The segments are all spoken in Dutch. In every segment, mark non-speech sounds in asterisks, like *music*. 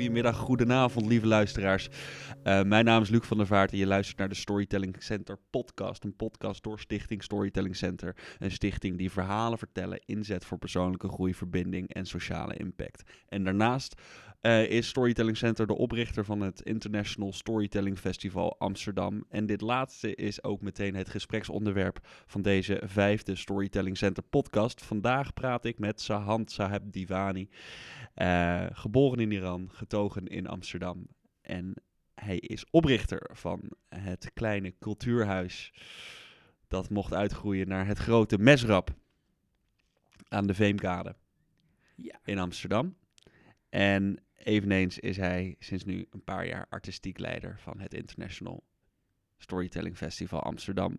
goedemiddag, goedenavond, lieve luisteraars. Uh, mijn naam is Luc van der Vaart en je luistert naar de Storytelling Center podcast. Een podcast door Stichting Storytelling Center. Een stichting die verhalen vertellen inzet voor persoonlijke groei, verbinding en sociale impact. En daarnaast uh, is Storytelling Center de oprichter van het International Storytelling Festival Amsterdam. En dit laatste is ook meteen het gespreksonderwerp van deze vijfde Storytelling Center podcast. Vandaag praat ik met Sahand Saheb Divani, uh, geboren in Iran, getogen in Amsterdam. En hij is oprichter van het kleine cultuurhuis dat mocht uitgroeien naar het grote Mesrap aan de Veemkade ja. in Amsterdam. En Eveneens is hij sinds nu een paar jaar artistiek leider van het International Storytelling Festival Amsterdam.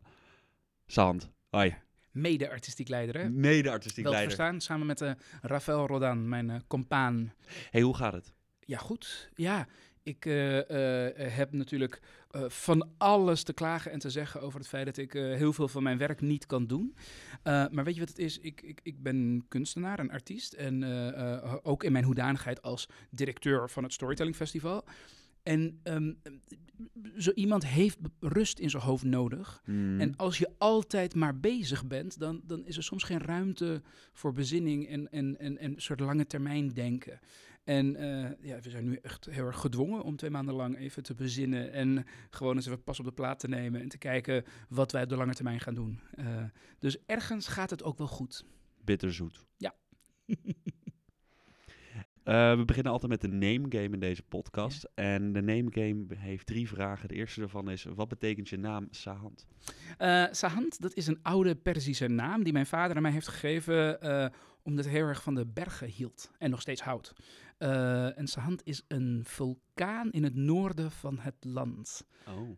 Zand, hoi. Mede-artistiek leider, hè? Mede-artistiek leider. verstaan, samen met uh, Rafael Rodan, mijn uh, compaan. hey, hoe gaat het? Ja, goed. Ja, ik uh, uh, heb natuurlijk van alles te klagen en te zeggen over het feit dat ik heel veel van mijn werk niet kan doen. maar weet je wat het is? Ik, ik, ik ben kunstenaar, een artiest. En ook in mijn hoedanigheid als directeur van het Storytelling Festival. En um, zo iemand heeft rust in zijn hoofd nodig. Mm. En als je altijd maar bezig bent, dan, dan is er soms geen ruimte voor bezinning en, en, en, en een soort lange termijn denken. En uh, ja, we zijn nu echt heel erg gedwongen om twee maanden lang even te bezinnen en gewoon eens even pas op de plaat te nemen en te kijken wat wij op de lange termijn gaan doen. Uh, dus ergens gaat het ook wel goed. Bitterzoet. Ja. *laughs* Uh, we beginnen altijd met de name game in deze podcast. Ja. En de name game heeft drie vragen. De eerste daarvan is: wat betekent je naam Sahand? Uh, Sahand, dat is een oude Perzische naam die mijn vader aan mij heeft gegeven. Uh, omdat hij heel erg van de bergen hield en nog steeds houdt. En Sahand is een vulkaan in het noorden van het land. Oh.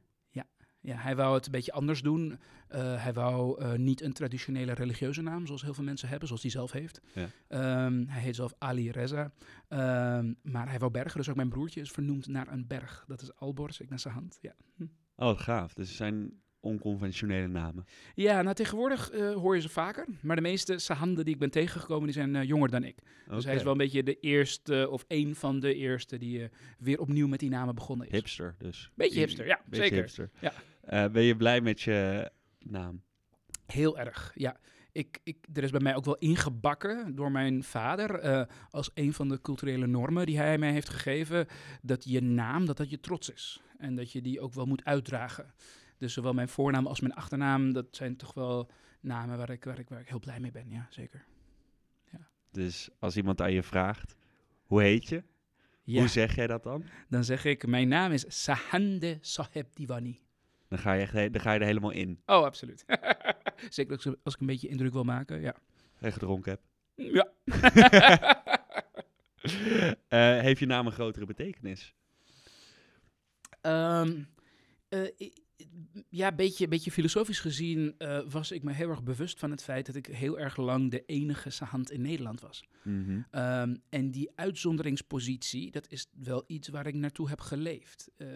Ja, hij wou het een beetje anders doen. Uh, hij wou uh, niet een traditionele religieuze naam, zoals heel veel mensen hebben, zoals hij zelf heeft. Ja. Um, hij heet zelf Ali Reza. Um, maar hij wou bergen, dus ook mijn broertje is vernoemd naar een berg. Dat is Alborz, ik naar Sahand. Ja. Hm. Oh, gaaf. Dus zijn onconventionele namen. Ja, nou tegenwoordig uh, hoor je ze vaker. Maar de meeste Sahanden die ik ben tegengekomen, die zijn uh, jonger dan ik. Okay. Dus hij is wel een beetje de eerste, of een van de eerste, die uh, weer opnieuw met die namen begonnen is. Hipster dus. Beetje hipster, ja, Beetje zeker. Hipster. Ja. Ben je blij met je naam? Heel erg, ja. Ik, ik, er is bij mij ook wel ingebakken door mijn vader uh, als een van de culturele normen die hij mij heeft gegeven, dat je naam, dat dat je trots is. En dat je die ook wel moet uitdragen. Dus zowel mijn voornaam als mijn achternaam, dat zijn toch wel namen waar ik, waar ik, waar ik heel blij mee ben. Ja, zeker. Ja. Dus als iemand aan je vraagt, hoe heet je? Ja. Hoe zeg jij dat dan? Dan zeg ik, mijn naam is Sahande Saheb Divani. Dan ga je, echt, dan ga je er helemaal in. Oh, absoluut. *laughs* zeker als, als ik een beetje indruk wil maken, ja. En gedronken heb. Ja. uh, *laughs* heeft je naam een grotere betekenis? Um, uh, ja, een beetje, beetje filosofisch gezien uh, was ik me heel erg bewust van het feit dat ik heel erg lang de enige Sahand in Nederland was. Mm -hmm. um, en die uitzonderingspositie, dat is wel iets waar ik naartoe heb geleefd. Uh,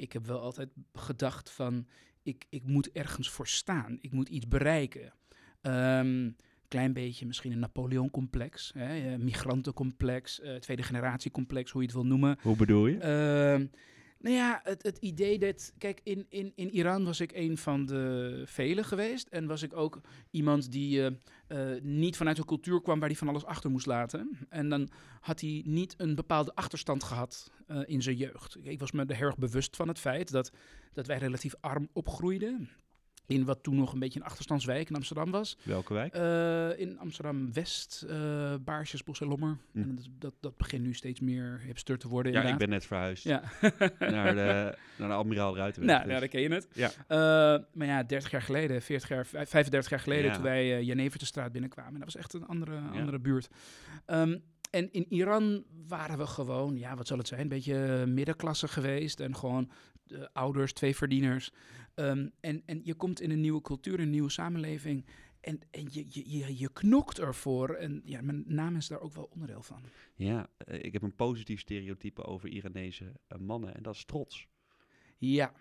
ik heb wel altijd gedacht van, ik, ik moet ergens voor staan. Ik moet iets bereiken. Um, klein beetje misschien een Napoleon-complex, hè, migrantencomplex, uh, tweede generatie-complex, hoe je het wil noemen. Hoe bedoel je? Uh, nou ja, het, het idee dat... Kijk, in, in, in Iran was ik een van de velen geweest. En was ik ook iemand die uh, uh, niet vanuit een cultuur kwam waar hij van alles achter moest laten. En dan had hij niet een bepaalde achterstand gehad uh, in zijn jeugd. Ik was me er heel erg bewust van het feit dat, dat wij relatief arm opgroeiden in wat toen nog een beetje een achterstandswijk in Amsterdam was. Welke wijk? Uh, in Amsterdam-West, uh, Baarsjes, Bos en Lommer. Hm. En dat, dat, dat, begint nu steeds meer hipster te worden Ja, inderdaad. ik ben net verhuisd. Ja. *laughs* naar, de, naar de Admiraal Ruitenweg. Nou, dus. ja, dan ken je het. Ja. Uh, maar ja, 30 jaar geleden, 40 jaar, 35 jaar geleden, ja. toen wij Jenevertestraat binnenkwamen. Dat was echt een andere, ja. andere buurt. Um, en in Iran waren we gewoon, ja, wat zal het zijn, een beetje middenklasse geweest. En gewoon uh, ouders, twee verdieners. Um, en, en je komt in een nieuwe cultuur, een nieuwe samenleving. En, en je, je, je, knokt ervoor. En ja, mijn naam is daar ook wel onderdeel van. Ja, uh, ik heb een positief stereotype over Iranese uh, mannen. En dat is trots. Ja.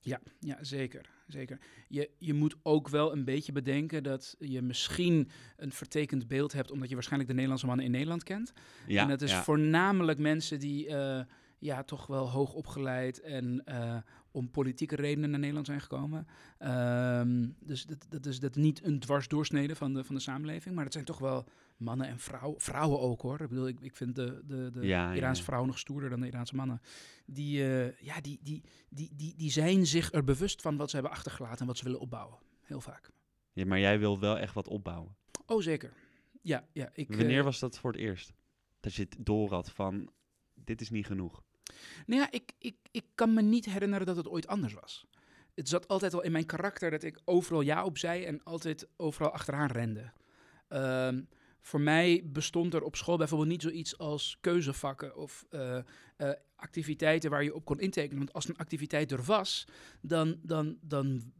Ja, ja zeker. zeker. Je, je moet ook wel een beetje bedenken dat je misschien een vertekend beeld hebt, omdat je waarschijnlijk de Nederlandse mannen in Nederland kent. Ja, en dat is ja. voornamelijk mensen die eh, ja, toch wel hoog opgeleid en eh, om politieke redenen naar Nederland zijn gekomen. Ehm, dus dat, dat is dat niet een dwarsdoorsnede van de, van de samenleving, maar het zijn toch wel mannen en vrouwen, vrouwen ook hoor. Ik bedoel, ik, ik vind de, de, de Ja, Iraanse ja. vrouwen nog stoerder dan de Iraanse mannen. Die, eh, ja, die, die, die, die, die zijn zich er bewust van wat ze hebben achtergelaten en wat ze willen opbouwen. Heel vaak. Ja, maar jij wilt wel echt wat opbouwen. Oh, zeker. Ja, ja. Ik, Wanneer eh, was dat voor het eerst? Dat je het door had van, dit is niet genoeg. Nou ja, ik, ik, ik kan me niet herinneren dat het ooit anders was. Het zat altijd al in mijn karakter dat ik overal ja op zei en altijd overal achteraan rende. Ehm, voor mij bestond er op school bijvoorbeeld niet zoiets als keuzevakken of eh, eh, activiteiten waar je op kon intekenen. Want als een activiteit er was, dan, dan, dan,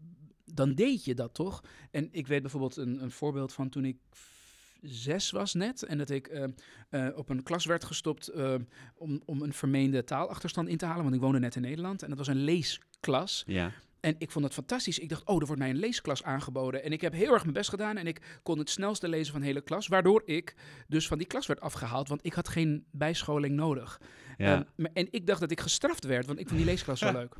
dan deed je dat toch? En ik weet bijvoorbeeld een, een voorbeeld van toen ik zes was net en dat ik eh, eh, op een klas werd gestopt eh, om, om een vermeende taalachterstand in te halen, want ik woonde net in Nederland en dat was een leesklas. Ja, En ik vond het fantastisch. Ik dacht, oh, er wordt mij een leesklas aangeboden. En ik heb heel erg mijn best gedaan en ik kon het snelste lezen van de hele klas, waardoor ik dus van die klas werd afgehaald, want ik had geen bijscholing nodig. ja. Ehm, maar- en ik dacht dat ik gestraft werd, want ik vond die leesklas zo *laughs* leuk.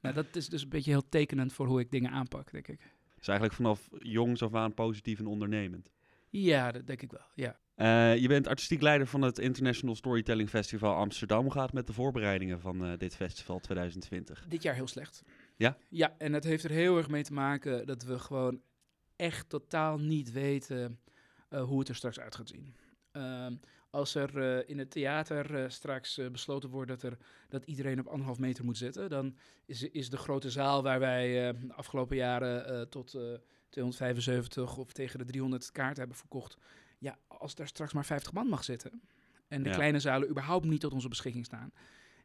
Nou, dat is dus een beetje heel tekenend voor hoe ik dingen aanpak, denk ik. Dus eigenlijk vanaf jongs af aan positief en ondernemend. Ja, dat denk ik wel, ja. Eh, je bent artistiek leider van het International Storytelling Festival Amsterdam. Hoe gaat het met de voorbereidingen van eh, dit festival 2020? Dit jaar heel slecht. Ja? Ja, en het heeft er heel erg mee te maken dat we gewoon echt totaal niet weten eh, hoe het er straks uit gaat zien. Ehm, als er in het theater straks besloten wordt dat, er, dat iedereen op anderhalf meter moet zitten, dan is, is de grote zaal waar wij de afgelopen jaren tot 275 of tegen de 300 kaarten hebben verkocht. Ja, als daar straks maar 50 man mag zitten en de Ja. kleine zalen überhaupt niet tot onze beschikking staan,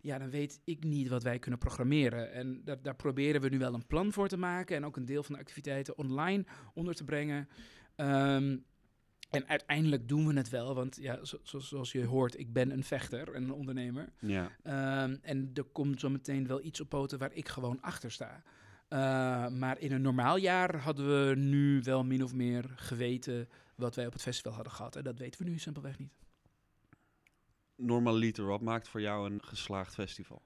ja, dan weet ik niet wat wij kunnen programmeren. En daar, daar proberen we nu wel een plan voor te maken en ook een deel van de activiteiten online onder te brengen. Ehm, en uiteindelijk doen we het wel, want ja, zo, zo- zoals je hoort, ik ben een vechter en een ondernemer. Ja, Ehm, en er komt zo meteen wel iets op poten waar ik gewoon achter sta. Eh, maar in een normaal jaar hadden we nu wel min of meer geweten wat wij op het festival hadden gehad. En dat weten we nu simpelweg niet. normaliter, wat maakt voor jou een geslaagd festival?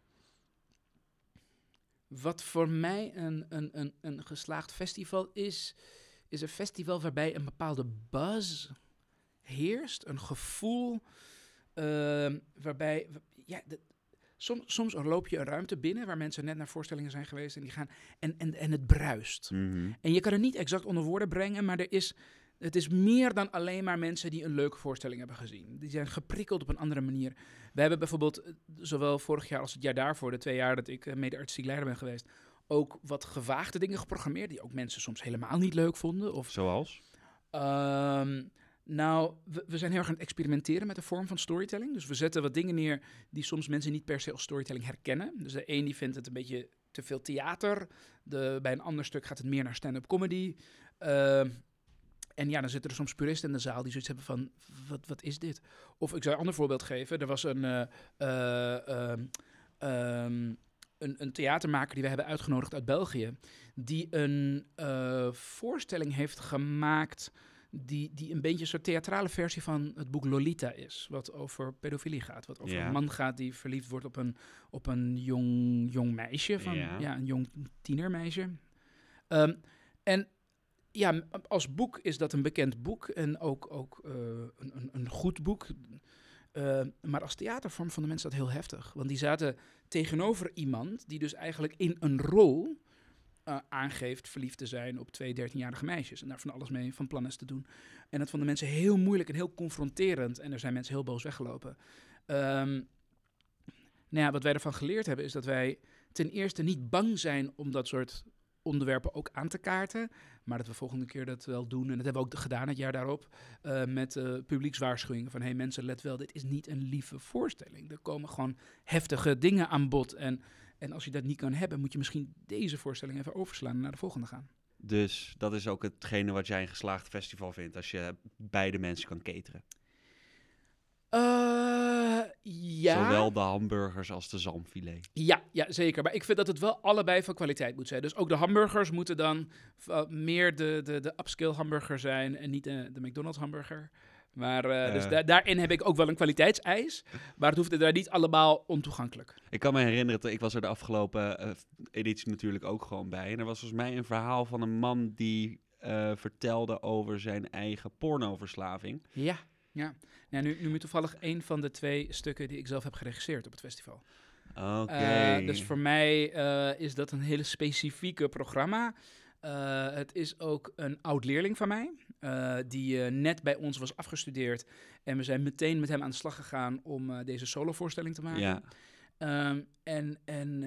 Wat voor mij een, een, een, een geslaagd festival is, is een festival waarbij een bepaalde buzz heerst. Een gevoel ehm, waarbij. Ja, de- soms, soms loop je een ruimte binnen waar mensen net naar voorstellingen zijn geweest en die gaan. En, en, en het bruist. Mhm. En je kan het niet exact onder woorden brengen, maar er is, het is meer dan alleen maar mensen die een leuke voorstelling hebben gezien. Die zijn geprikkeld op een andere manier. We hebben bijvoorbeeld, eh, zowel vorig jaar als het jaar daarvoor, de twee jaar dat ik eh, mede-artistiek leider ben geweest, ook wat gewaagde dingen geprogrammeerd, die ook mensen soms helemaal niet leuk vonden. Of, Zoals? Ehm, nou, we, zijn heel erg aan het experimenteren met de vorm van storytelling. Dus we zetten wat dingen neer die soms mensen niet per se als storytelling herkennen. Dus de een die vindt het een beetje te veel theater. De, bij een ander stuk gaat het meer naar stand-up comedy. Ehm, en ja, dan zitten er soms puristen in de zaal die zoiets hebben van, wat, wat is dit? Of ik zou een ander voorbeeld geven. Er was een, eh, eh, ehm, ehm, een, een theatermaker die we hebben uitgenodigd uit België. Die een eh, voorstelling heeft gemaakt die, die een beetje een soort theatrale versie van het boek Lolita is. Wat over pedofilie gaat. Wat over Ja. een man gaat die verliefd wordt op een, op een jong, jong meisje. Van, Ja. ja. een jong tienermeisje. Ehm, en ja, als boek is dat een bekend boek. En ook, ook eh, een, een, goed boek. Eh, maar als theatervorm vonden mensen dat heel heftig. Want die zaten tegenover iemand die dus eigenlijk in een rol eh, aangeeft verliefd te zijn op twee 13-jarige meisjes. En daar van alles mee van plan is te doen. En dat vonden mensen heel moeilijk en heel confronterend. En er zijn mensen heel boos weggelopen. Ehm, nou ja, wat wij ervan geleerd hebben is dat wij ten eerste niet bang zijn om dat soort onderwerpen ook aan te kaarten. Maar dat we volgende keer dat wel doen. En dat hebben we ook gedaan het jaar daarop. eh, met eh, publiekswaarschuwingen van... hé hey mensen, let wel, dit is niet een lieve voorstelling. Er komen gewoon heftige dingen aan bod. En, en als je dat niet kan hebben... moet je misschien deze voorstelling even overslaan... en naar de volgende gaan. Dus dat is ook hetgene wat jij een geslaagd festival vindt, als je beide mensen kan cateren. Eh, ja. Zowel de hamburgers als de zalmfilet. Ja, ja, zeker. Maar ik vind dat het wel allebei van kwaliteit moet zijn. Dus ook de hamburgers moeten dan uh, meer de, de, de upscale hamburger zijn en niet de, de McDonald's hamburger. Maar uh, dus da daarin heb ik ook wel een kwaliteitseis. Maar het hoeft daar niet allemaal ontoegankelijk. Ik kan me herinneren, ik was er de afgelopen uh, editie natuurlijk ook gewoon bij. En er was volgens mij een verhaal van een man die uh, vertelde over zijn eigen pornoverslaving. Ja, ja. Nou, nu, nu toevallig een van de twee stukken die ik zelf heb geregisseerd op het festival. Oké. Okay. dus voor mij is dat een hele specifieke programma. Het is ook een oud leerling van mij, uh, die uh, net bij ons was afgestudeerd. En we zijn meteen met hem aan de slag gegaan om deze solovoorstelling te maken. Ja. Um, en en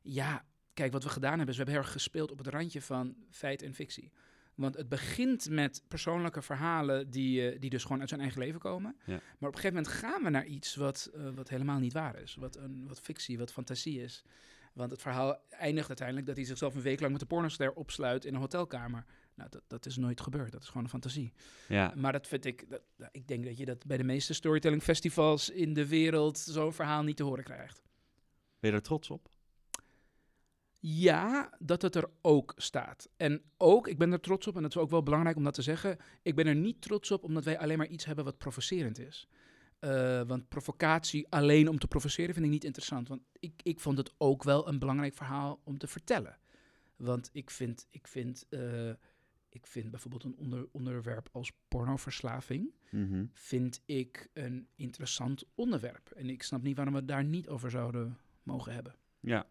ja, kijk, wat we gedaan hebben, is we hebben heel erg gespeeld op het randje van feit en fictie. Want het begint met persoonlijke verhalen die, die dus gewoon uit zijn eigen leven komen. Ja. Maar op een gegeven moment gaan we naar iets wat, wat helemaal niet waar is. Wat, een, wat fictie, wat fantasie is. Want het verhaal eindigt uiteindelijk dat hij zichzelf een week lang met de pornoster opsluit in een hotelkamer. Nou, dat, dat is nooit gebeurd. Dat is gewoon een fantasie. Ja. Maar dat vind ik, dat, ik denk dat je dat bij de meeste storytelling festivals in de wereld zo'n verhaal niet te horen krijgt. Ben je er trots op? Ja, dat het er ook staat. En ook, ik ben er trots op, en dat is ook wel belangrijk om dat te zeggen. Ik ben er niet trots op omdat wij alleen maar iets hebben wat provocerend is. Uh, want provocatie alleen om te provoceren vind ik niet interessant. Want ik, ik vond het ook wel een belangrijk verhaal om te vertellen. Want ik vind, ik vind, uh, ik vind bijvoorbeeld een onder, onderwerp als pornoverslaving... Mm -hmm. vind ik een interessant onderwerp. En ik snap niet waarom we het daar niet over zouden mogen hebben. Ja.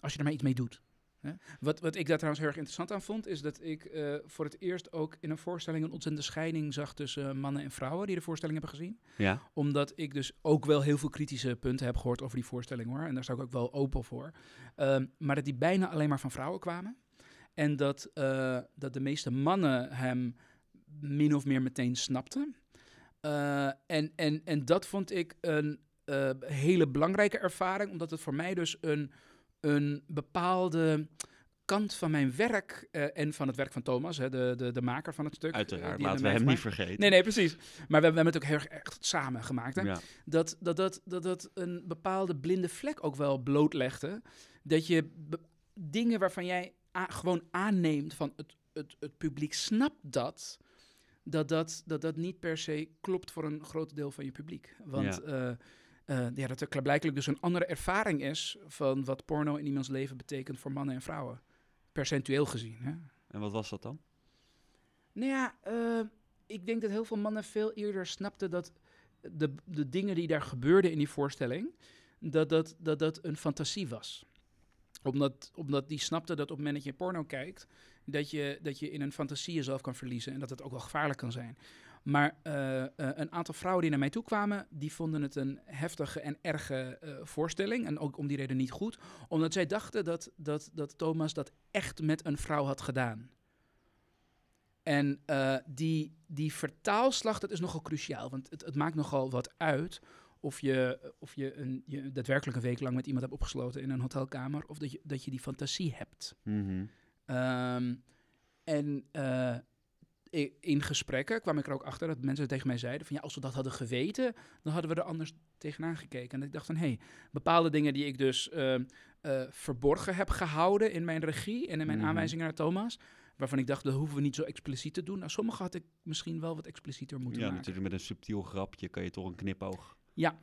Als je er maar iets mee doet. Hè? Wat, wat ik daar trouwens heel erg interessant aan vond, is dat ik uh, voor het eerst ook in een voorstelling een ontzettende scheiding zag tussen mannen en vrouwen die de voorstelling hebben gezien. Ja. Omdat ik dus ook wel heel veel kritische punten heb gehoord over die voorstelling hoor. En daar sta ik ook wel open voor. Um, maar dat die bijna alleen maar van vrouwen kwamen. En dat, uh, dat de meeste mannen hem min of meer meteen snapten. Uh, en, en, en dat vond ik een uh, hele belangrijke ervaring, omdat het voor mij dus een, een bepaalde kant van mijn werk uh, en van het werk van Thomas, hè, de, de, de maker van het stuk. Uiteraard, uh, laten we hem niet vergeten. Nee, nee, precies. Maar we, we hebben het ook heel erg echt samen gemaakt. Hè? Ja. Dat, dat, dat, dat dat een bepaalde blinde vlek ook wel blootlegde. Dat je dingen waarvan jij gewoon aanneemt van het, het, het publiek snapt dat, dat dat, dat dat niet per se klopt voor een groot deel van je publiek. Want ja. Uh, ja, dat er blijkbaar dus een andere ervaring is van wat porno in iemands leven betekent voor mannen en vrouwen. Percentueel gezien. Hè? En wat was dat dan? Nou ja, uh, ik denk dat heel veel mannen veel eerder snapten dat de, de dingen die daar gebeurden in die voorstelling, dat dat, dat, dat een fantasie was. Omdat, omdat die snapten dat op het moment dat je porno kijkt, dat je, dat je in een fantasie jezelf kan verliezen en dat het ook wel gevaarlijk kan zijn. Maar uh, uh, een aantal vrouwen die naar mij toe kwamen, die vonden het een heftige en erge uh, voorstelling. En ook om die reden niet goed. Omdat zij dachten dat, dat, dat Thomas dat echt met een vrouw had gedaan. En die, die vertaalslag, dat is nogal cruciaal. Want het, het maakt nogal wat uit of je, of je, een, je daadwerkelijk een week lang met iemand hebt opgesloten in een hotelkamer. Of dat je, dat je die fantasie hebt. Mm -hmm. um, en in gesprekken kwam ik er ook achter dat mensen tegen mij zeiden van ja, als we dat hadden geweten, dan hadden we er anders tegenaan gekeken. En ik dacht van hé, hey, bepaalde dingen die ik dus uh, uh, verborgen heb gehouden in mijn regie en in mijn Mhm. aanwijzingen naar Thomas, waarvan ik dacht dat hoeven we niet zo expliciet te doen. Nou, sommige had ik misschien wel wat explicieter moeten Ja, maken. natuurlijk met een subtiel grapje kan je toch een knipoog Ja.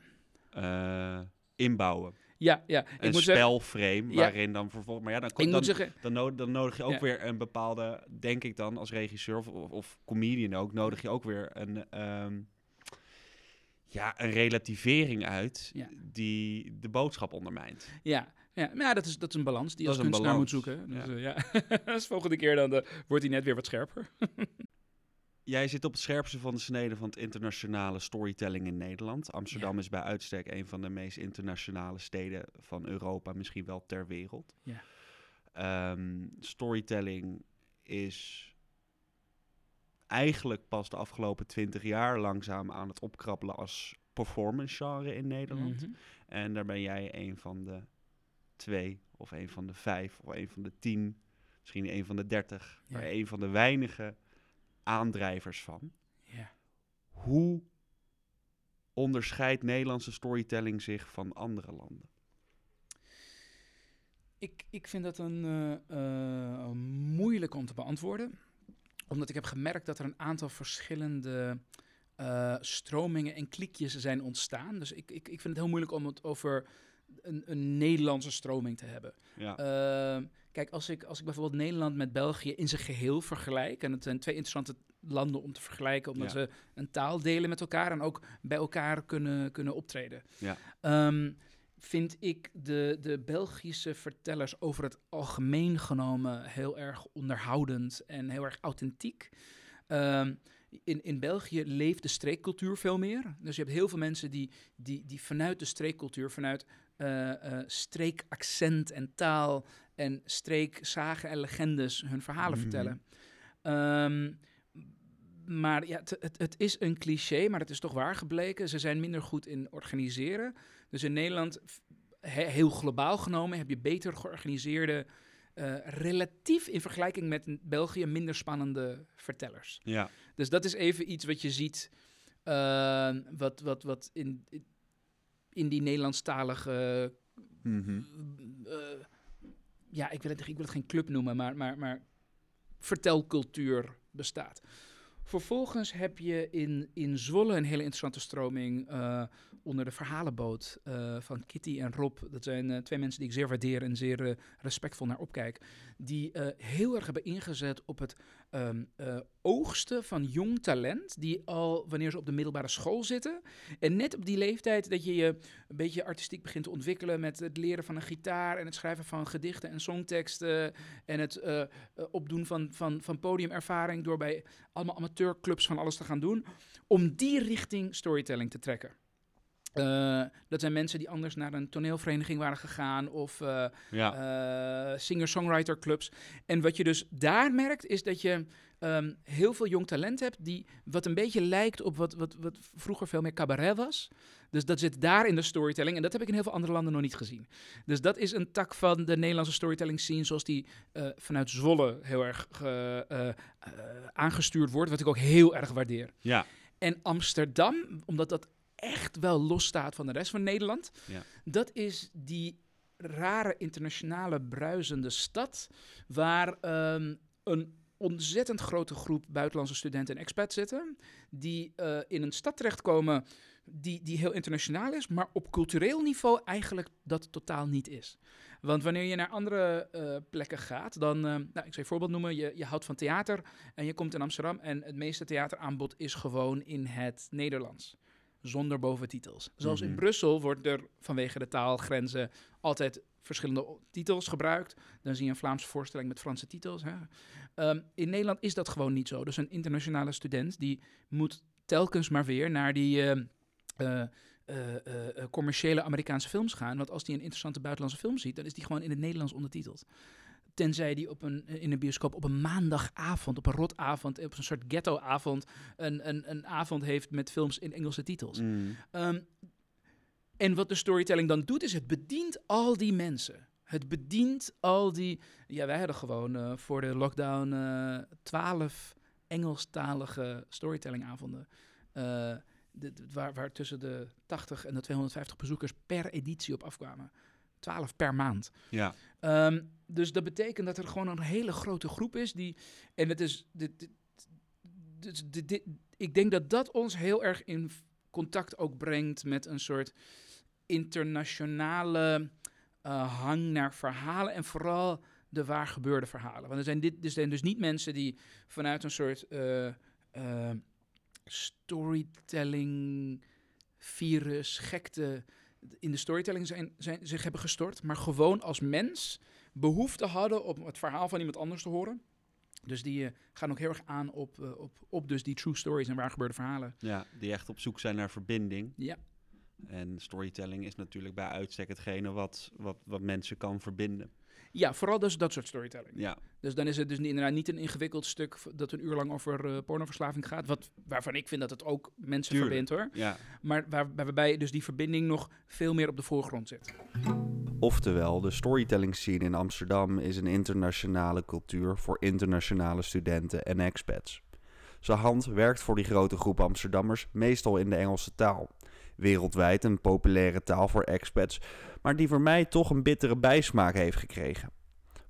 eh, inbouwen. Ja, ja. Ik een moet zeggen, spelframe Ja. waarin dan vervolgens... Maar ja, dan, dan, zeggen, dan, no- dan nodig je ook Ja. weer een bepaalde, denk ik dan als regisseur of, of, of comedian ook, nodig je ook weer een, ehm, ja, een relativering uit Ja. die de boodschap ondermijnt. ja. Ja, maar ja, dat is, dat is een balans die je als kunstenaar moet zoeken. Dus, ja. ja. *laughs* dus volgende keer dan eh, wordt hij net weer wat scherper. *laughs* Jij zit op het scherpste van de snede van het internationale storytelling in Nederland. Amsterdam is bij uitstek een van de meest internationale steden van Europa, misschien wel ter wereld. Ja. Ehm, storytelling is eigenlijk pas de afgelopen twintig jaar langzaam aan het opkrabbelen als performance genre in Nederland. Mhm. En daar ben jij een van de twee, of een van de vijf, of een van de tien, misschien een van de dertig, Ja. maar een van de weinige aandrijvers van. Hoe onderscheidt Nederlandse storytelling zich van andere landen? Ik, ik vind dat een uh, moeilijk om te beantwoorden. Omdat ik heb gemerkt dat er een aantal verschillende uh, stromingen en klikjes zijn ontstaan. Dus ik, ik, ik vind het heel moeilijk om het over een, een Nederlandse stroming te hebben. Ja. Uh, kijk, als ik, als ik bijvoorbeeld Nederland met België in zijn geheel vergelijk, en het zijn twee interessante landen om te vergelijken, omdat ja. ze een taal delen met elkaar en ook bij elkaar kunnen, kunnen optreden. Ja. Um, vind ik de, de Belgische vertellers over het algemeen genomen heel erg onderhoudend en heel erg authentiek. Um, in, in België leeft de streekcultuur veel meer. Dus je hebt heel veel mensen die, die, die vanuit de streekcultuur, vanuit uh, uh, streekaccent en taal en streekzagen en legendes hun verhalen Mhm. vertellen. Um, maar ja, het, het, het, is een cliché, maar het is toch waar gebleken. Ze zijn minder goed in organiseren. Dus in Nederland, he, heel globaal genomen, heb je beter georganiseerde, uh, relatief in vergelijking met België, minder spannende vertellers. Ja. Dus dat is even iets wat je ziet, uh, wat, wat, wat in, in die Nederlandstalige. Mm -hmm. uh, ja, ik wil, het, ik wil het geen club noemen, maar, maar, maar vertelcultuur bestaat. Vervolgens heb je in, in Zwolle een hele interessante stroming uh, onder de verhalenboot uh, van Kitty en Rob. Dat zijn uh, twee mensen die ik zeer waardeer en zeer respectvol naar opkijk. Die heel erg hebben ingezet op het um, oogsten van jong talent. Die al wanneer ze op de middelbare school zitten. En net op die leeftijd dat je je een beetje artistiek begint te ontwikkelen. Met het leren van een gitaar en het schrijven van gedichten en songteksten. En het opdoen van, van, van podiumervaring door bij allemaal amateurclubs van alles te gaan doen. Om die richting storytelling te trekken. Uh, dat zijn mensen die anders naar een toneelvereniging waren gegaan of uh, ja. uh, singer-songwriter clubs. En wat je dus daar merkt is dat je um, heel veel jong talent hebt die wat een beetje lijkt op wat, wat, wat vroeger veel meer cabaret was. Dus dat zit daar in de storytelling en dat heb ik in heel veel andere landen nog niet gezien. Dus dat is een tak van de Nederlandse storytelling scene zoals die vanuit Zwolle heel erg aangestuurd wordt, wat ik ook heel erg waardeer. Ja. En Amsterdam, omdat dat echt wel losstaat van de rest van Nederland. Ja. Dat is die rare internationale bruisende stad waar um, een ontzettend grote groep buitenlandse studenten en expats zitten, die uh, in een stad terechtkomen die, die heel internationaal is, maar op cultureel niveau eigenlijk dat totaal niet is. Want wanneer je naar andere uh, plekken gaat, dan, uh, nou, ik zal je een voorbeeld noemen, je, je houdt van theater en je komt in Amsterdam en het meeste theateraanbod is gewoon in het Nederlands zonder boventitels. Zoals Mhm. in Brussel wordt er vanwege de taalgrenzen altijd verschillende titels gebruikt. Dan zie je een Vlaamse voorstelling met Franse titels. Hè. Um, in Nederland is dat gewoon niet zo. Dus een internationale student die moet telkens maar weer naar die uh, uh, uh, commerciële Amerikaanse films gaan. Want als die een interessante buitenlandse film ziet, dan is die gewoon in het Nederlands ondertiteld. Tenzij die op een, in een bioscoop op een maandagavond, op een rotavond, op een soort ghettoavond, een, een, een avond heeft met films in Engelse titels. Mm. Um, en wat de storytelling dan doet, is het bedient al die mensen. Het bedient al die. Ja, wij hadden gewoon uh, voor de lockdown uh, twaalf Engelstalige storytellingavonden. Uh, de, de, waar, waar tussen de 80 en de 250 bezoekers per editie op afkwamen. 12 per maand. Ja. Um, dus dat betekent dat er gewoon een hele grote groep is die. En het is. Dit, dit, dit, dit, ik denk dat dat ons heel erg in contact ook brengt met een soort internationale uh, hang naar verhalen. En vooral de waar gebeurde verhalen. Want er zijn, dit, er zijn dus niet mensen die vanuit een soort uh, uh, storytelling virus, gekte in de storytelling zijn, zijn, zich hebben gestort, maar gewoon als mens behoefte hadden om het verhaal van iemand anders te horen. Dus die uh, gaan ook heel erg aan op, uh, op, op dus die true stories en waar gebeurde verhalen. Ja, die echt op zoek zijn naar verbinding. Ja. En storytelling is natuurlijk bij uitstek hetgene wat, wat, wat mensen kan verbinden. Ja, vooral dus dat soort storytelling. Ja. Dus dan is het dus inderdaad niet een ingewikkeld stuk dat een uur lang over uh, pornoverslaving gaat. Wat, waarvan ik vind dat het ook mensen Tuurlijk. verbindt hoor. Ja. Maar waar, waarbij dus die verbinding nog veel meer op de voorgrond zit. Oftewel, de storytelling scene in Amsterdam is een internationale cultuur voor internationale studenten en expats. Zijn hand werkt voor die grote groep Amsterdammers meestal in de Engelse taal. Wereldwijd een populaire taal voor expats, maar die voor mij toch een bittere bijsmaak heeft gekregen.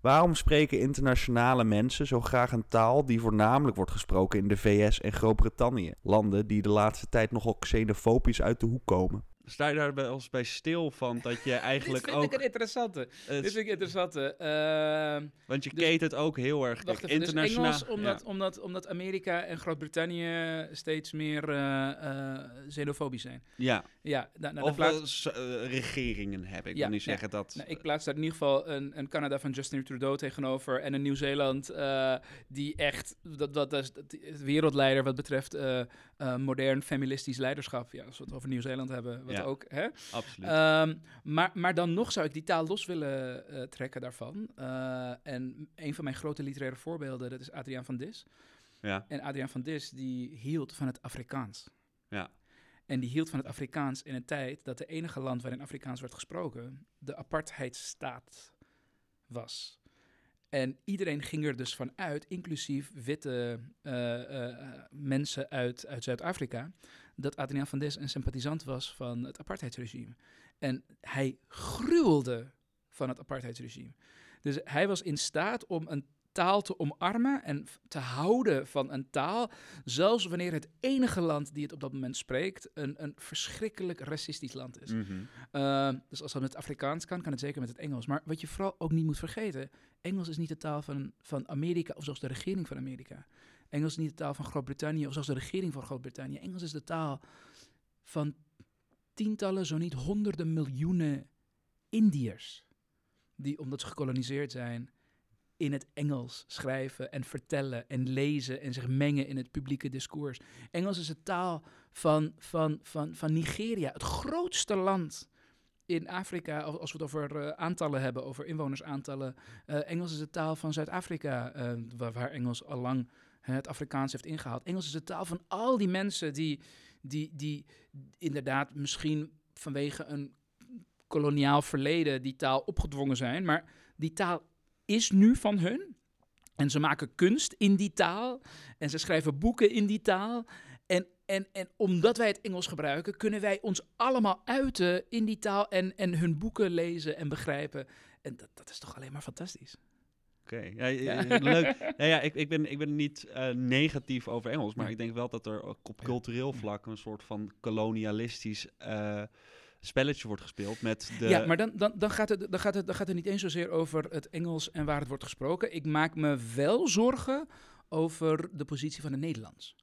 Waarom spreken internationale mensen zo graag een taal die voornamelijk wordt gesproken in de VS en Groot-Brittannië, landen die de laatste tijd nogal xenofobisch uit de hoek komen? Sta je daar wel eens bij stil van dat je *laughs* eigenlijk Dit vind ook... ik een interessante. het- Dit vind ik interessante. Ehm, want je dus- keet het ook heel erg Wacht dus internationaal. Engels, omdat, omdat, omdat Amerika en Groot-Brittannië steeds meer eh, xenofobisch zijn. ja. Ja, nou, nou, of plaats- eh, regeringen hebben. Ik Ja, wil niet ja. zeggen dat... nou, ik plaats daar in ieder geval een, een Canada van Justin Trudeau tegenover en een Nieuw-Zeeland die echt, dat, dat, dat is wereldleider wat betreft modern feministisch leiderschap. Ja, als we het over Nieuw-Zeeland hebben, wat Ook, hè? Absoluut. Ehm, maar, maar dan nog zou ik die taal los willen eh, trekken daarvan. Eh, en een van mijn grote literaire voorbeelden, dat is Adriaan van Dis. ja. En Adriaan van Dis, die hield van het Afrikaans. Ja. En die hield van het Afrikaans in een tijd dat de enige land waarin Afrikaans werd gesproken de apartheidsstaat was. En iedereen ging er dus van uit, inclusief witte eh, mensen uit, uit Zuid-Afrika, dat Adriaan van Dis een sympathisant was van het apartheidsregime. En hij gruwelde van het apartheidsregime. Dus hij was in staat om een taal te omarmen en te houden van een taal, zelfs wanneer het enige land die het op dat moment spreekt een, een verschrikkelijk racistisch land is. Mhm. Uh, dus als dat met het Afrikaans kan, kan het zeker met het Engels. Maar wat je vooral ook niet moet vergeten, Engels is niet de taal van, van Amerika of zelfs de regering van Amerika. Engels is niet de taal van Groot-Brittannië of zelfs de regering van Groot-Brittannië. Engels is de taal van tientallen, zo niet honderden miljoenen Indiërs. Die, omdat ze gekoloniseerd zijn, in het Engels schrijven en vertellen en lezen en zich mengen in het publieke discours. Engels is de taal van, van, van, van Nigeria, het grootste land in Afrika, als we het over eh, aantallen hebben, over inwonersaantallen. Eh, Engels is de taal van Zuid-Afrika, eh, waar, Engels al lang het Afrikaans heeft ingehaald. Engels is de taal van al die mensen die, die, die inderdaad misschien vanwege een koloniaal verleden die taal opgedwongen zijn, maar die taal is nu van hun. En ze maken kunst in die taal. En ze schrijven boeken in die taal. En, en, en omdat wij het Engels gebruiken, kunnen wij ons allemaal uiten in die taal. En, en hun boeken lezen en begrijpen. En dat, dat is toch alleen maar fantastisch. Oké, ja, ja, Ja. leuk. Ja, *laughs* ja, ik, ik, ben, ik ben niet eh, negatief over Engels, maar ik denk wel dat er op cultureel vlak een soort van kolonialistisch eh, spelletje wordt gespeeld met de... Ja, maar dan, dan, dan, gaat het, dan, gaat het, dan gaat het niet eens zozeer over het Engels en waar het wordt gesproken. Ik maak me wel zorgen over de positie van het Nederlands.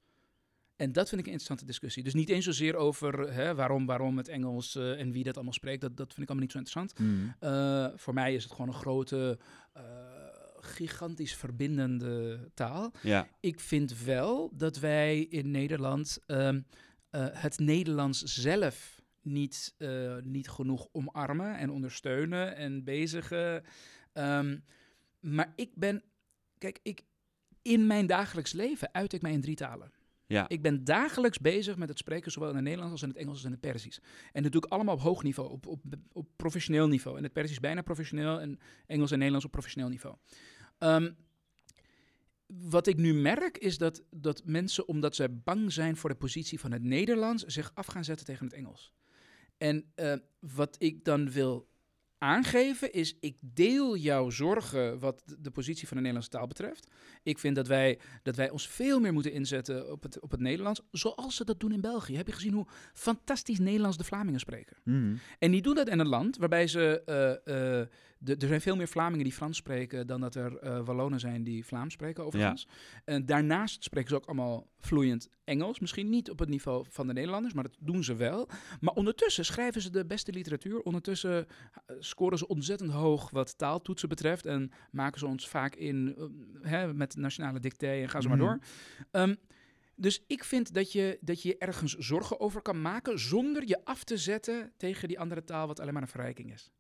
En dat vind ik een interessante discussie. Dus niet eens zozeer over hè, waarom, waarom het Engels eh, en wie dat allemaal spreekt. Dat, dat vind ik allemaal niet zo interessant. Mm. Eh, voor mij is het gewoon een grote, eh, gigantisch verbindende taal. Ja, Ik vind wel dat wij in Nederland ehm, eh, het Nederlands zelf niet, eh, niet genoeg omarmen en ondersteunen en bezigen. Ehm, maar ik ben, kijk, ik, in mijn dagelijks leven uit ik mij in drie talen. Ja. Ik ben dagelijks bezig met het spreken, zowel in het Nederlands als in het Engels als in het Persisch. En dat doe ik allemaal op hoog niveau, op, op, professioneel niveau. En het Persisch bijna professioneel en Engels en Nederlands op professioneel niveau. Ehm, wat ik nu merk is dat, dat mensen, omdat ze bang zijn voor de positie van het Nederlands, zich af gaan zetten tegen het Engels. En eh, wat ik dan wil aangeven is, ik deel jouw zorgen wat de- positie van de Nederlandse taal betreft. Ik vind dat wij, dat wij ons veel meer moeten inzetten op het, op het Nederlands, zoals ze dat doen in België. Heb je gezien hoe fantastisch Nederlands de Vlamingen spreken? Mhm. En die doen dat in een land waarbij ze. eh, eh, de- er zijn veel meer Vlamingen die Frans spreken dan dat er eh Wallonen zijn die Vlaams spreken, overigens. En daarnaast spreken ze ook allemaal vloeiend Engels. Misschien niet op het niveau van de Nederlanders, maar dat doen ze wel. Maar ondertussen schrijven ze de beste literatuur. Ondertussen eh, scoren ze ontzettend hoog wat taaltoetsen betreft. En maken ze ons vaak in eh, hè, met nationale dicté en gaan ze Mhm. maar door. Ehm, dus ik vind dat je, dat je ergens zorgen over kan maken zonder je af te zetten tegen die andere taal, wat alleen maar een verrijking is.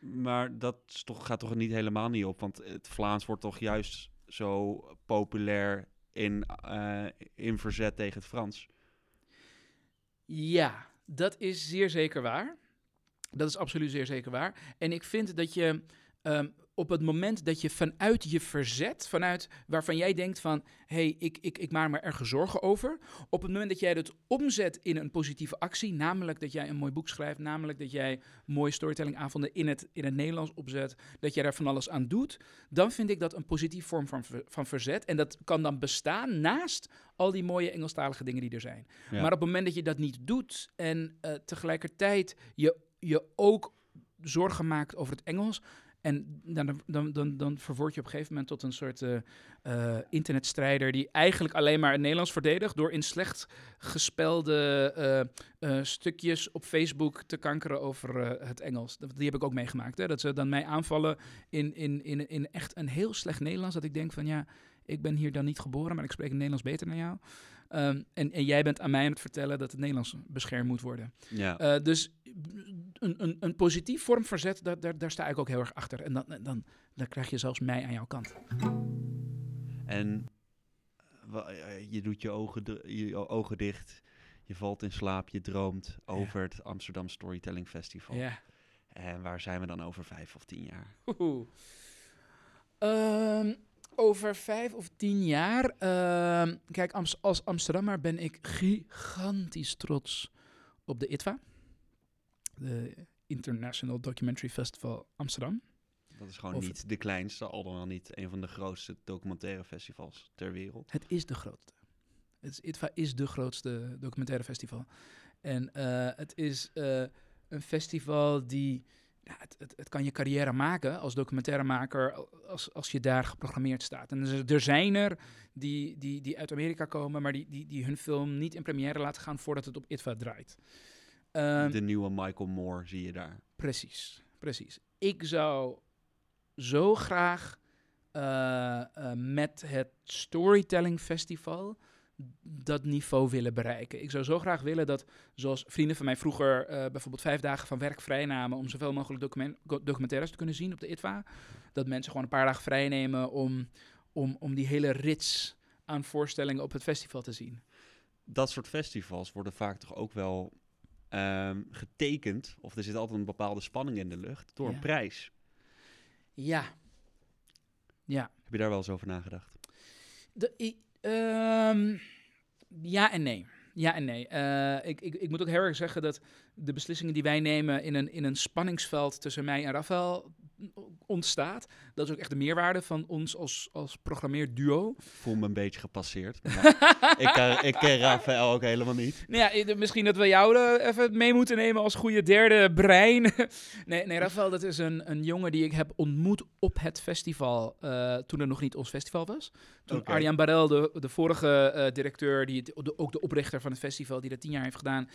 Maar dat is toch, gaat toch niet helemaal niet op, want het Vlaams wordt toch juist zo populair in, eh, in verzet tegen het Frans. Ja, dat is zeer zeker waar. Dat is absoluut zeer zeker waar. En ik vind dat je ehm, op het moment dat je vanuit je verzet, vanuit waarvan jij denkt van, hé, hey, ik, ik, ik maak me ergens zorgen over. Op het moment dat jij het omzet in een positieve actie, namelijk dat jij een mooi boek schrijft, namelijk dat jij mooie storytellingavonden in het, in het Nederlands opzet, dat jij daar van alles aan doet, dan vind ik dat een positieve vorm van, van verzet. En dat kan dan bestaan naast al die mooie Engelstalige dingen die er zijn. Maar op het moment dat je dat niet doet en uh, tegelijkertijd je, je ook zorgen maakt over het Engels, en dan, dan, dan, dan verword je op een gegeven moment tot een soort uh, internetstrijder die eigenlijk alleen maar het Nederlands verdedigt door in slecht gespelde uh, stukjes op Facebook te kankeren over het Engels. Die heb ik ook meegemaakt. Hè? Dat ze dan mij aanvallen in, in, in, in echt een heel slecht Nederlands. Dat ik denk van ja, ik ben hier dan niet geboren, maar ik spreek Nederlands beter dan jou. Um, en, en, jij bent aan mij aan het vertellen dat het Nederlands beschermd moet worden. Ja. Uh, dus een, een, een positief vorm verzet, daar, daar, daar sta ik ook heel erg achter. En dan, dan, dan krijg je zelfs mij aan jouw kant. En eh, je doet je ogen, je ogen dicht, je valt in slaap, je droomt over het Amsterdam Storytelling Festival. Ja. En waar zijn we dan over vijf of tien jaar? Um, over vijf of tien jaar. Uh, kijk, als Amsterdammer ben ik gigantisch trots op de ITVA. De International Documentary Festival Amsterdam. Dat is gewoon niet de kleinste, al dan wel niet een van de grootste documentaire festivals ter wereld. Het is de grootste. Het is, ITVA is de grootste documentaire festival. En uh, het is uh, een festival die ja, het, het, het, kan je carrière maken als documentairemaker als, als je daar geprogrammeerd staat. En er zijn er die, die, die uit Amerika komen, maar die, die, die hun film niet in première laten gaan voordat het op ITVA draait. Um, de nieuwe Michael Moore zie je daar. Precies, precies. Ik zou zo graag uh, uh, met het Storytelling Festival dat niveau willen bereiken. Ik zou zo graag willen dat, zoals vrienden van mij vroeger uh, bijvoorbeeld vijf dagen van werk vrijnamen om zoveel mogelijk document documentaires te kunnen zien op de ITVA, dat mensen gewoon een paar dagen vrij nemen om, om, om die hele rits aan voorstellingen op het festival te zien. Dat soort festivals worden vaak toch ook wel um, getekend, of er zit altijd een bepaalde spanning in de lucht, door een prijs. Ja. Ja. Heb je daar wel eens over nagedacht? De, Um, ja en nee. Ja en nee. Uh, ik, ik, ik moet ook heel erg zeggen dat de beslissingen die wij nemen in een, in een spanningsveld tussen mij en Rafael ontstaat. Dat is ook echt de meerwaarde van ons als, als programmeerduo. Ik voel me een beetje gepasseerd. *laughs* ik, uh, ik ken Rafael ook helemaal niet. Nou ja, misschien dat we jou uh, even mee moeten nemen als goede derde brein. *laughs* nee, nee, Rafael, dat is een, een jongen die ik heb ontmoet op het festival. Uh, toen er nog niet ons festival was. Toen okay. Arjan Barel, de, de vorige directeur, die de, ook de oprichter van het festival, die dat tien jaar heeft gedaan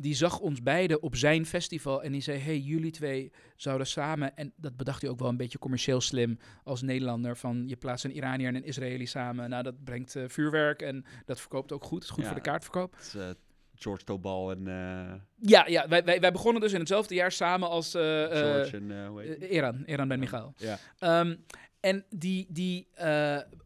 die zag ons beiden op zijn festival en die zei: Hey, jullie twee zouden samen. En dat bedacht hij ook wel een beetje commercieel slim als Nederlander. Van je plaatst een Iranier en een Israëli samen. Nou, dat brengt uh, vuurwerk en dat verkoopt ook goed. Het is goed ja, voor de kaartverkoop. Het is, uh, George Tobal en... Uh... Ja, ja wij, wij, wij, begonnen dus in hetzelfde jaar samen als... George en... hoe Iran, Iran Ben Michael. Ja. Um, en die, die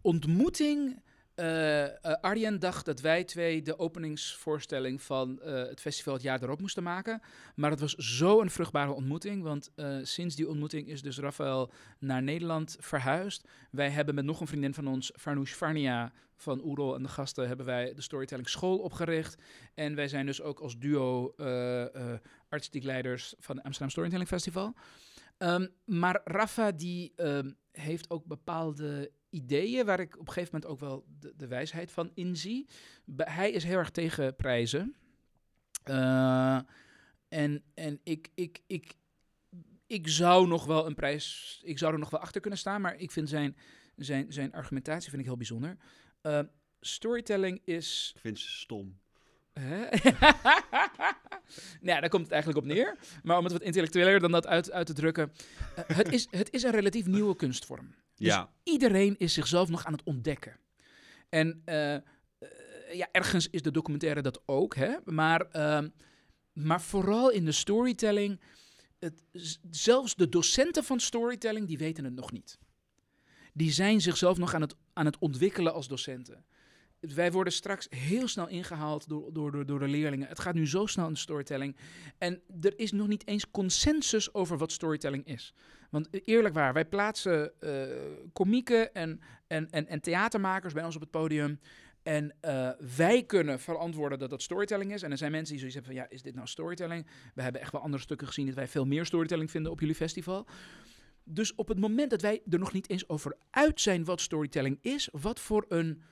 ontmoeting uh, Arjen dacht dat wij twee de openingsvoorstelling van uh, het festival het jaar erop moesten maken. Maar het was zo een vruchtbare ontmoeting. Want sinds die ontmoeting is dus Rafael naar Nederland verhuisd. Wij hebben met nog een vriendin van ons, Farnoosh Farnia van Oerol en de gasten, hebben wij de Storytelling School opgericht. En wij zijn dus ook als duo artistiek leiders van het Amsterdam Storytelling Festival. Um, maar Rafa die um, heeft ook bepaalde ideeën waar ik op een gegeven moment ook wel de, de wijsheid van inzie. Hij is heel erg tegen prijzen. Uh, en en ik, ik, ik, ik zou nog wel een prijs, ik zou er nog wel achter kunnen staan, maar ik vind zijn, zijn, zijn argumentatie vind ik heel bijzonder. Uh, storytelling is. Ik vind ze stom. *laughs* nou, daar komt het eigenlijk op neer. Maar om het wat intellectueler dan dat uit, uit te drukken. Uh, het, is, het is een relatief nieuwe kunstvorm. Dus ja. iedereen is zichzelf nog aan het ontdekken. En uh, ja, ergens is de documentaire dat ook, hè? Maar, uh, maar vooral in de storytelling. Het, zelfs de docenten van storytelling, die weten het nog niet. Die zijn zichzelf nog aan het, aan het ontwikkelen als docenten. wij worden straks heel snel ingehaald door, door, door, door de leerlingen. Het gaat nu zo snel in de storytelling. En er is nog niet eens consensus over wat storytelling is. Want eh, eerlijk waar, wij plaatsen uh, komieken en, en, en, en theatermakers bij ons op het podium. En uh, wij kunnen verantwoorden dat dat storytelling is. En er zijn mensen die zoiets hebben van, ja, is dit nou storytelling? We hebben echt wel andere stukken gezien dat wij veel meer storytelling vinden op jullie festival. Dus op het moment dat wij er nog niet eens over uit zijn wat storytelling is, wat voor een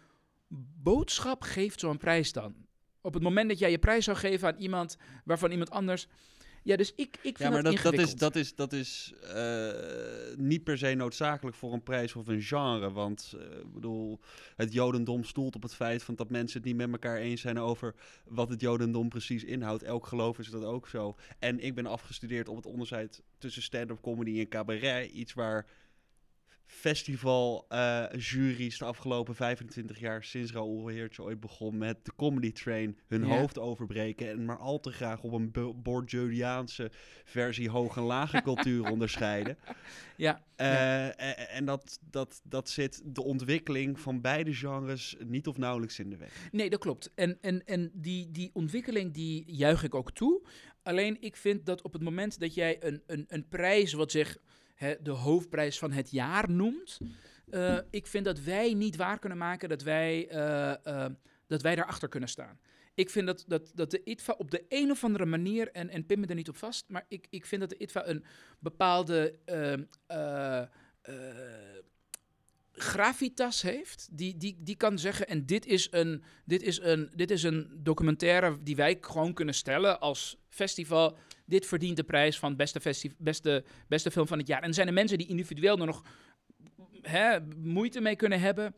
boodschap geeft zo'n prijs dan? Op het moment dat jij je prijs zou geven aan iemand waarvan iemand anders ja, dus ik, ik vind ja, maar dat, dat, is, dat is, dat is uh, niet per se noodzakelijk voor een prijs of een genre. Want uh, bedoel, het Jodendom stoelt op het feit van dat mensen het niet met elkaar eens zijn over wat het Jodendom precies inhoudt. Elk geloof is dat ook zo. En ik ben afgestudeerd op het onderscheid tussen stand-up comedy en cabaret. Iets waar festival uh, juries de afgelopen 25 jaar sinds Raoul Heertje ooit begon met de Comedy Train hun hoofd overbreken en maar al te graag op een Bourdieuiaanse versie hoge en lage *laughs* cultuur onderscheiden. Ja. Uh, ja. En dat, dat, dat zit de ontwikkeling van beide genres niet of nauwelijks in de weg. Nee, dat klopt. En, en, en die, die ontwikkeling die juich ik ook toe. Alleen ik vind dat op het moment dat jij een, een, een prijs wat zich de hoofdprijs van het jaar noemt. Uh, ik vind dat wij niet waar kunnen maken dat wij, uh, uh, dat wij daarachter kunnen staan. Ik vind dat, dat, dat de ITVA op de een of andere manier, en, en pin me er niet op vast, maar ik, ik vind dat de ITVA een bepaalde gravitas heeft, die, die, die kan zeggen, en dit is, een, dit, is een, dit is een documentaire die wij gewoon kunnen stellen als festival dit verdient de prijs van beste, beste, beste film van het jaar. En zijn er mensen die individueel er nog hè, moeite mee kunnen hebben.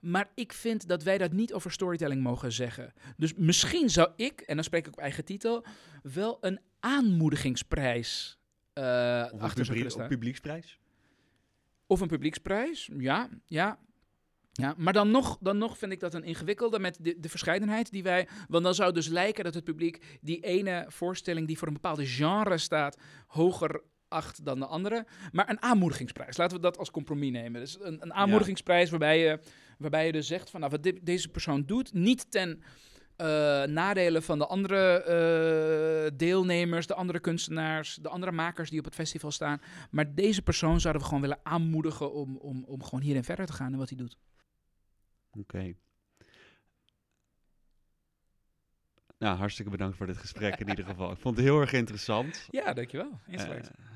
Maar ik vind dat wij dat niet over storytelling mogen zeggen. Dus misschien zou ik, en dan spreek ik op eigen titel, wel een aanmoedigingsprijs uh, of achter publiek. Een publieksprijs? Of een publieksprijs, ja, ja. Ja, maar dan nog, dan nog vind ik dat een ingewikkelde met de, de verscheidenheid die wij. Want dan zou dus lijken dat het publiek die ene voorstelling die voor een bepaalde genre staat, hoger acht dan de andere. Maar een aanmoedigingsprijs. Laten we dat als compromis nemen. Dus een, een aanmoedigingsprijs waarbij, je, waarbij je dus zegt van nou, wat deze persoon doet, niet ten uh, nadelen van de andere uh, deelnemers, de andere kunstenaars, de andere makers die op het festival staan. Maar deze persoon zouden we gewoon willen aanmoedigen om, om, om gewoon hierin verder te gaan en wat hij doet. Oké. Okay. Nou, hartstikke bedankt voor dit gesprek in ieder geval. Ik vond het heel erg interessant. Ja, dankjewel. Uh,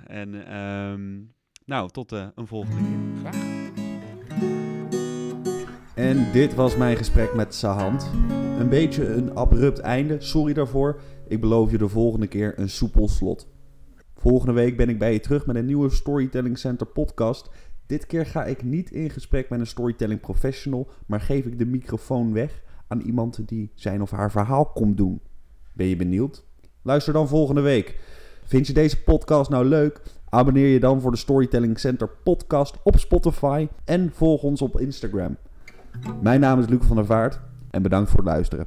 en um, nou, tot uh, een volgende keer. Graag. En dit was mijn gesprek met Sahand. Een beetje een abrupt einde, sorry daarvoor. Ik beloof je de volgende keer een soepel slot. Volgende week ben ik bij je terug met een nieuwe Storytelling Center podcast. Dit keer ga ik niet in gesprek met een storytelling professional, maar geef ik de microfoon weg aan iemand die zijn of haar verhaal komt doen. Ben je benieuwd? Luister dan volgende week. Vind je deze podcast nou leuk? Abonneer je dan voor de Storytelling Center podcast op Spotify en volg ons op Instagram. Mijn naam is Luc van der Vaart en bedankt voor het luisteren.